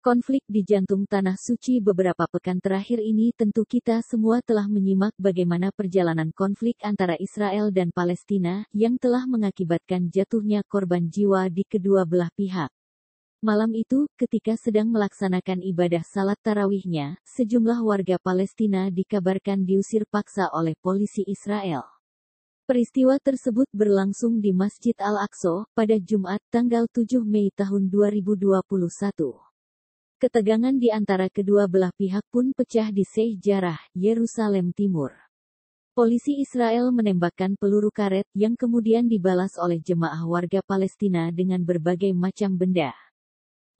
Konflik di jantung tanah suci beberapa pekan terakhir ini tentu kita semua telah menyimak bagaimana perjalanan konflik antara Israel dan Palestina yang telah mengakibatkan jatuhnya korban jiwa di kedua belah pihak. Malam itu, ketika sedang melaksanakan ibadah salat tarawihnya, sejumlah warga Palestina dikabarkan diusir paksa oleh polisi Israel. Peristiwa tersebut berlangsung di Masjid Al-Aqsa pada Jumat tanggal 7 Mei tahun 2021. Ketegangan di antara kedua belah pihak pun pecah di Sheikh Jarrah, Yerusalem Timur. Polisi Israel menembakkan peluru karet yang kemudian dibalas oleh jemaah warga Palestina dengan berbagai macam benda.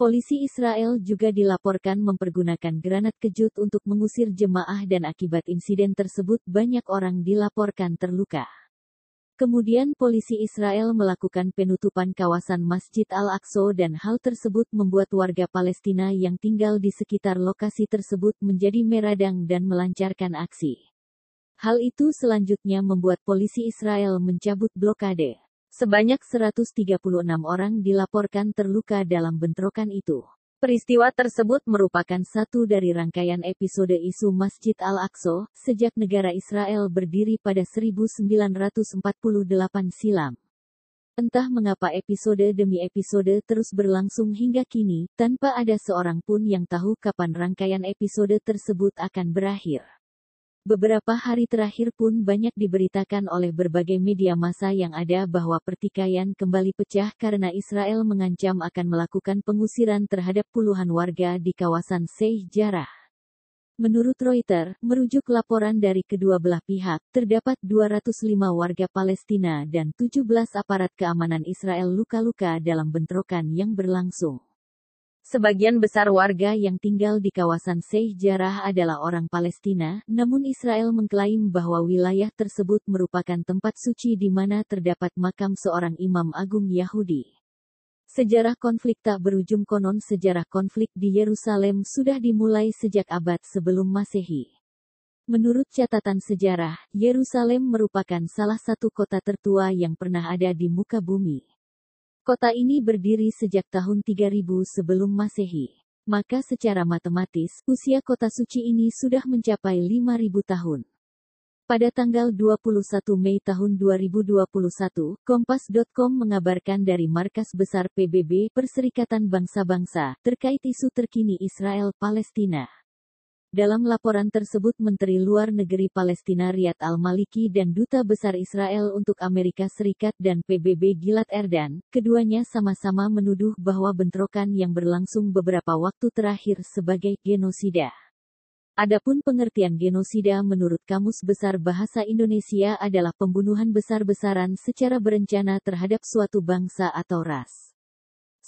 Polisi Israel juga dilaporkan mempergunakan granat kejut untuk mengusir jemaah dan akibat insiden tersebut banyak orang dilaporkan terluka. Kemudian polisi Israel melakukan penutupan kawasan Masjid Al-Aqsa dan hal tersebut membuat warga Palestina yang tinggal di sekitar lokasi tersebut menjadi meradang dan melancarkan aksi. Hal itu selanjutnya membuat polisi Israel mencabut blokade. Sebanyak 136 orang dilaporkan terluka dalam bentrokan itu. Peristiwa tersebut merupakan satu dari rangkaian episode isu Masjid Al-Aqsa, sejak negara Israel berdiri pada 1948 silam. Entah mengapa episode demi episode terus berlangsung hingga kini, tanpa ada seorang pun yang tahu kapan rangkaian episode tersebut akan berakhir. Beberapa hari terakhir pun banyak diberitakan oleh berbagai media massa yang ada bahwa pertikaian kembali pecah karena Israel mengancam akan melakukan pengusiran terhadap puluhan warga di kawasan Sheikh Jarrah. Menurut Reuters, merujuk laporan dari kedua belah pihak, terdapat 205 warga Palestina dan 17 aparat keamanan Israel luka-luka dalam bentrokan yang berlangsung. Sebagian besar warga yang tinggal di kawasan Sheikh Jarrah adalah orang Palestina, namun Israel mengklaim bahwa wilayah tersebut merupakan tempat suci di mana terdapat makam seorang imam agung Yahudi. Sejarah konflik tak berujung konon sejarah konflik di Yerusalem sudah dimulai sejak abad sebelum Masehi. Menurut catatan sejarah, Yerusalem merupakan salah satu kota tertua yang pernah ada di muka bumi. Kota ini berdiri sejak tahun 3000 sebelum Masehi. Maka secara matematis, usia kota suci ini sudah mencapai 5000 tahun. Pada tanggal 21 Mei tahun 2021, Kompas.com mengabarkan dari markas besar PBB Perserikatan Bangsa-Bangsa terkait isu terkini Israel-Palestina. Dalam laporan tersebut Menteri Luar Negeri Palestina Riyad Al-Maliki dan Duta Besar Israel untuk Amerika Serikat dan PBB Gilad Erdan, keduanya sama-sama menuduh bahwa bentrokan yang berlangsung beberapa waktu terakhir sebagai genosida. Adapun pengertian genosida menurut Kamus Besar Bahasa Indonesia adalah pembunuhan besar-besaran secara berencana terhadap suatu bangsa atau ras.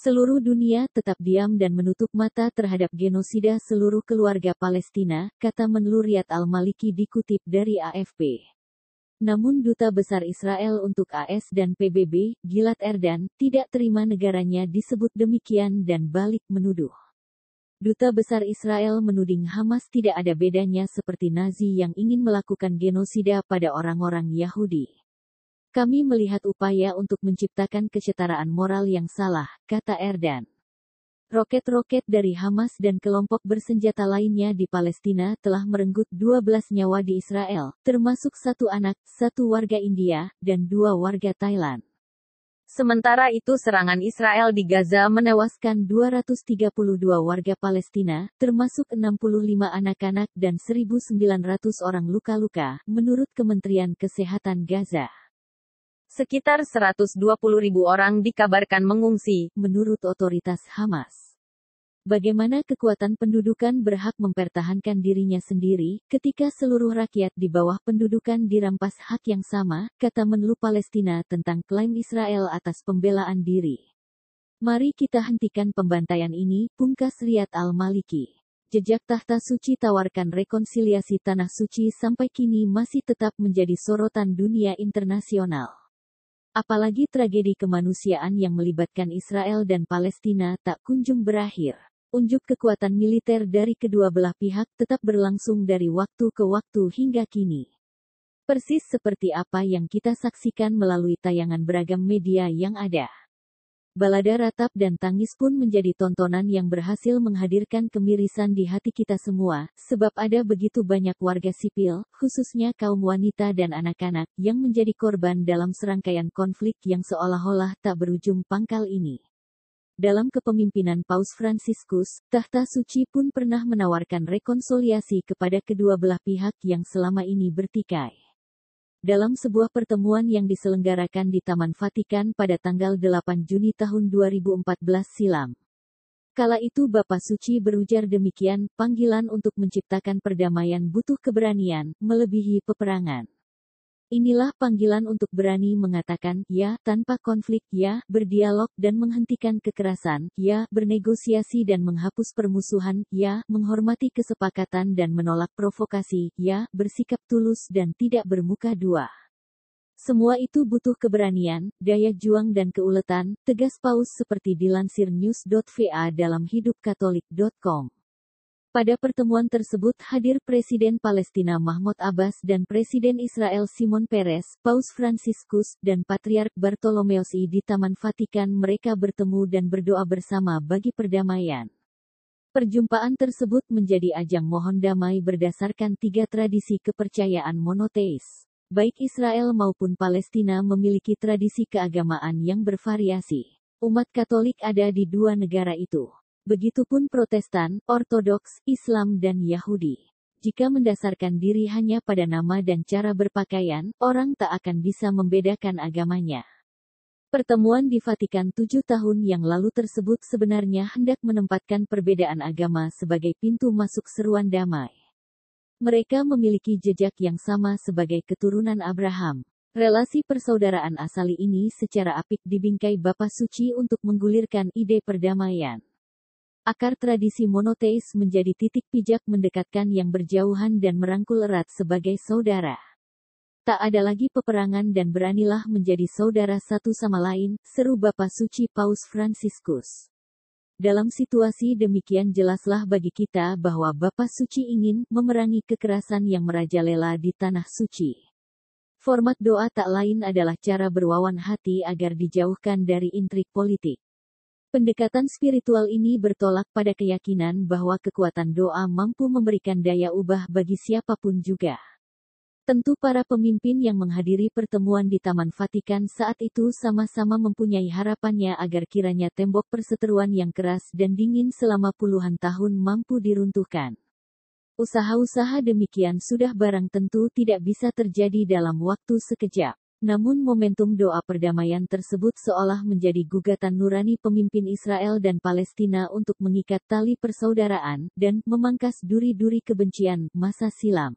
Seluruh dunia tetap diam dan menutup mata terhadap genosida seluruh keluarga Palestina, kata Menlu Riyad Al-Maliki dikutip dari AFP. Namun Duta Besar Israel untuk AS dan PBB, Gilad Erdan, tidak terima negaranya disebut demikian dan balik menuduh. Duta Besar Israel menuding Hamas tidak ada bedanya seperti Nazi yang ingin melakukan genosida pada orang-orang Yahudi. Kami melihat upaya untuk menciptakan kesetaraan moral yang salah, kata Erdan. Roket-roket dari Hamas dan kelompok bersenjata lainnya di Palestina telah merenggut 12 nyawa di Israel, termasuk satu anak, satu warga India, dan dua warga Thailand. Sementara itu serangan Israel di Gaza menewaskan 232 warga Palestina, termasuk 65 anak-anak dan 1.900 orang luka-luka, menurut Kementerian Kesehatan Gaza. Sekitar 120 ribu orang dikabarkan mengungsi, menurut otoritas Hamas. Bagaimana kekuatan pendudukan berhak mempertahankan dirinya sendiri, ketika seluruh rakyat di bawah pendudukan dirampas hak yang sama, kata Menlu Palestina tentang klaim Israel atas pembelaan diri. Mari kita hentikan pembantaian ini, pungkas Riyad Al-Maliki. Jejak tahta suci tawarkan rekonsiliasi tanah suci sampai kini masih tetap menjadi sorotan dunia internasional. Apalagi tragedi kemanusiaan yang melibatkan Israel dan Palestina tak kunjung berakhir. Unjuk kekuatan militer dari kedua belah pihak tetap berlangsung dari waktu ke waktu hingga kini. Persis seperti apa yang kita saksikan melalui tayangan beragam media yang ada. Balada ratap dan tangis pun menjadi tontonan yang berhasil menghadirkan kemirisan di hati kita semua, sebab ada begitu banyak warga sipil, khususnya kaum wanita dan anak-anak, yang menjadi korban dalam serangkaian konflik yang seolah-olah tak berujung pangkal ini. Dalam kepemimpinan Paus Fransiskus, tahta suci pun pernah menawarkan rekonsiliasi kepada kedua belah pihak yang selama ini bertikai dalam sebuah pertemuan yang diselenggarakan di Taman Vatikan pada tanggal 8 Juni tahun 2014 silam. Kala itu Bapak Suci berujar demikian, panggilan untuk menciptakan perdamaian butuh keberanian, melebihi peperangan. Inilah panggilan untuk berani mengatakan ya tanpa konflik, ya berdialog dan menghentikan kekerasan, ya bernegosiasi dan menghapus permusuhan, ya menghormati kesepakatan dan menolak provokasi, ya bersikap tulus dan tidak bermuka dua. Semua itu butuh keberanian, daya juang dan keuletan, tegas Paus seperti dilansir news.va dalam hidupkatolik.com. Pada pertemuan tersebut hadir Presiden Palestina Mahmud Abbas dan Presiden Israel Simon Peres, Paus Franciscus, dan Patriark Bartolomeus I di Taman Vatikan mereka bertemu dan berdoa bersama bagi perdamaian. Perjumpaan tersebut menjadi ajang mohon damai berdasarkan tiga tradisi kepercayaan monoteis. Baik Israel maupun Palestina memiliki tradisi keagamaan yang bervariasi. Umat Katolik ada di dua negara itu. Begitupun Protestan, Ortodoks, Islam dan Yahudi. Jika mendasarkan diri hanya pada nama dan cara berpakaian, orang tak akan bisa membedakan agamanya. Pertemuan di Vatikan tujuh tahun yang lalu tersebut sebenarnya hendak menempatkan perbedaan agama sebagai pintu masuk seruan damai. Mereka memiliki jejak yang sama sebagai keturunan Abraham. Relasi persaudaraan asali ini secara apik dibingkai Bapak Suci untuk menggulirkan ide perdamaian. Akar tradisi monoteis menjadi titik pijak mendekatkan yang berjauhan dan merangkul erat sebagai saudara. Tak ada lagi peperangan dan beranilah menjadi saudara satu sama lain, seru Bapak Suci Paus Fransiskus. Dalam situasi demikian jelaslah bagi kita bahwa Bapak Suci ingin memerangi kekerasan yang merajalela di tanah suci. Format doa tak lain adalah cara berwawan hati agar dijauhkan dari intrik politik. Pendekatan spiritual ini bertolak pada keyakinan bahwa kekuatan doa mampu memberikan daya ubah bagi siapa pun juga. Tentu para pemimpin yang menghadiri pertemuan di Taman Vatikan saat itu sama-sama mempunyai harapannya agar kiranya tembok perseteruan yang keras dan dingin selama puluhan tahun mampu diruntuhkan. Usaha-usaha demikian sudah barang tentu tidak bisa terjadi dalam waktu sekejap. Namun momentum doa perdamaian tersebut seolah menjadi gugatan nurani pemimpin Israel dan Palestina untuk mengikat tali persaudaraan, dan memangkas duri-duri kebencian masa silam.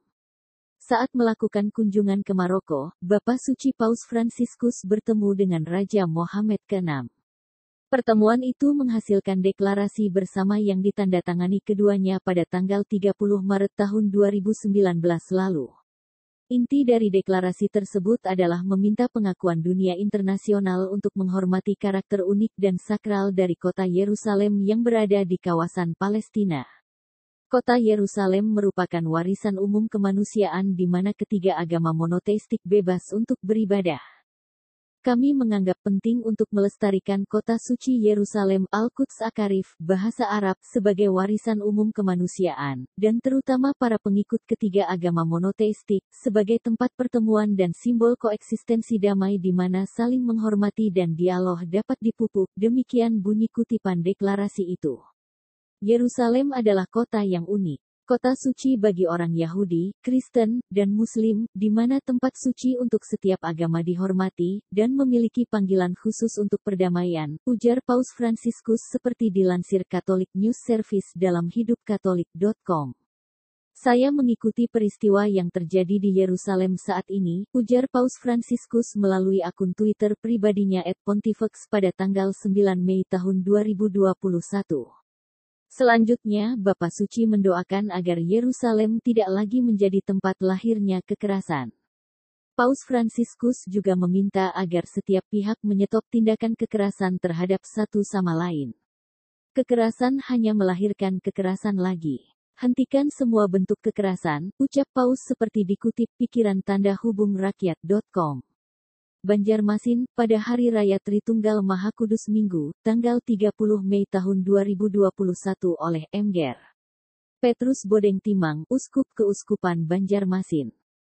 Saat melakukan kunjungan ke Maroko, Bapak Suci Paus Fransiskus bertemu dengan Raja Mohammed ke-6. Pertemuan itu menghasilkan deklarasi bersama yang ditandatangani keduanya pada tanggal 30 Maret tahun 2019 lalu. Inti dari deklarasi tersebut adalah meminta pengakuan dunia internasional untuk menghormati karakter unik dan sakral dari kota Yerusalem yang berada di kawasan Palestina. Kota Yerusalem merupakan warisan umum kemanusiaan di mana ketiga agama monoteistik bebas untuk beribadah. Kami menganggap penting untuk melestarikan kota suci Yerusalem Al-Quds Akarif, bahasa Arab, sebagai warisan umum kemanusiaan, dan terutama para pengikut ketiga agama monoteistik, sebagai tempat pertemuan dan simbol koeksistensi damai di mana saling menghormati dan dialog dapat dipupuk, demikian bunyi kutipan deklarasi itu. Yerusalem adalah kota yang unik kota suci bagi orang Yahudi, Kristen, dan Muslim, di mana tempat suci untuk setiap agama dihormati, dan memiliki panggilan khusus untuk perdamaian, ujar Paus Fransiskus seperti dilansir Catholic News Service dalam hidupkatolik.com. Saya mengikuti peristiwa yang terjadi di Yerusalem saat ini, ujar Paus Fransiskus melalui akun Twitter pribadinya @pontifex pada tanggal 9 Mei tahun 2021. Selanjutnya, Bapak Suci mendoakan agar Yerusalem tidak lagi menjadi tempat lahirnya kekerasan. Paus Fransiskus juga meminta agar setiap pihak menyetop tindakan kekerasan terhadap satu sama lain. Kekerasan hanya melahirkan kekerasan lagi. Hentikan semua bentuk kekerasan, ucap Paus seperti dikutip pikiran tanda hubung rakyat.com. Banjarmasin, pada Hari Raya Tritunggal Maha Kudus Minggu, tanggal 30 Mei tahun 2021 oleh Mger. Petrus Bodeng Timang, Uskup Keuskupan Banjarmasin.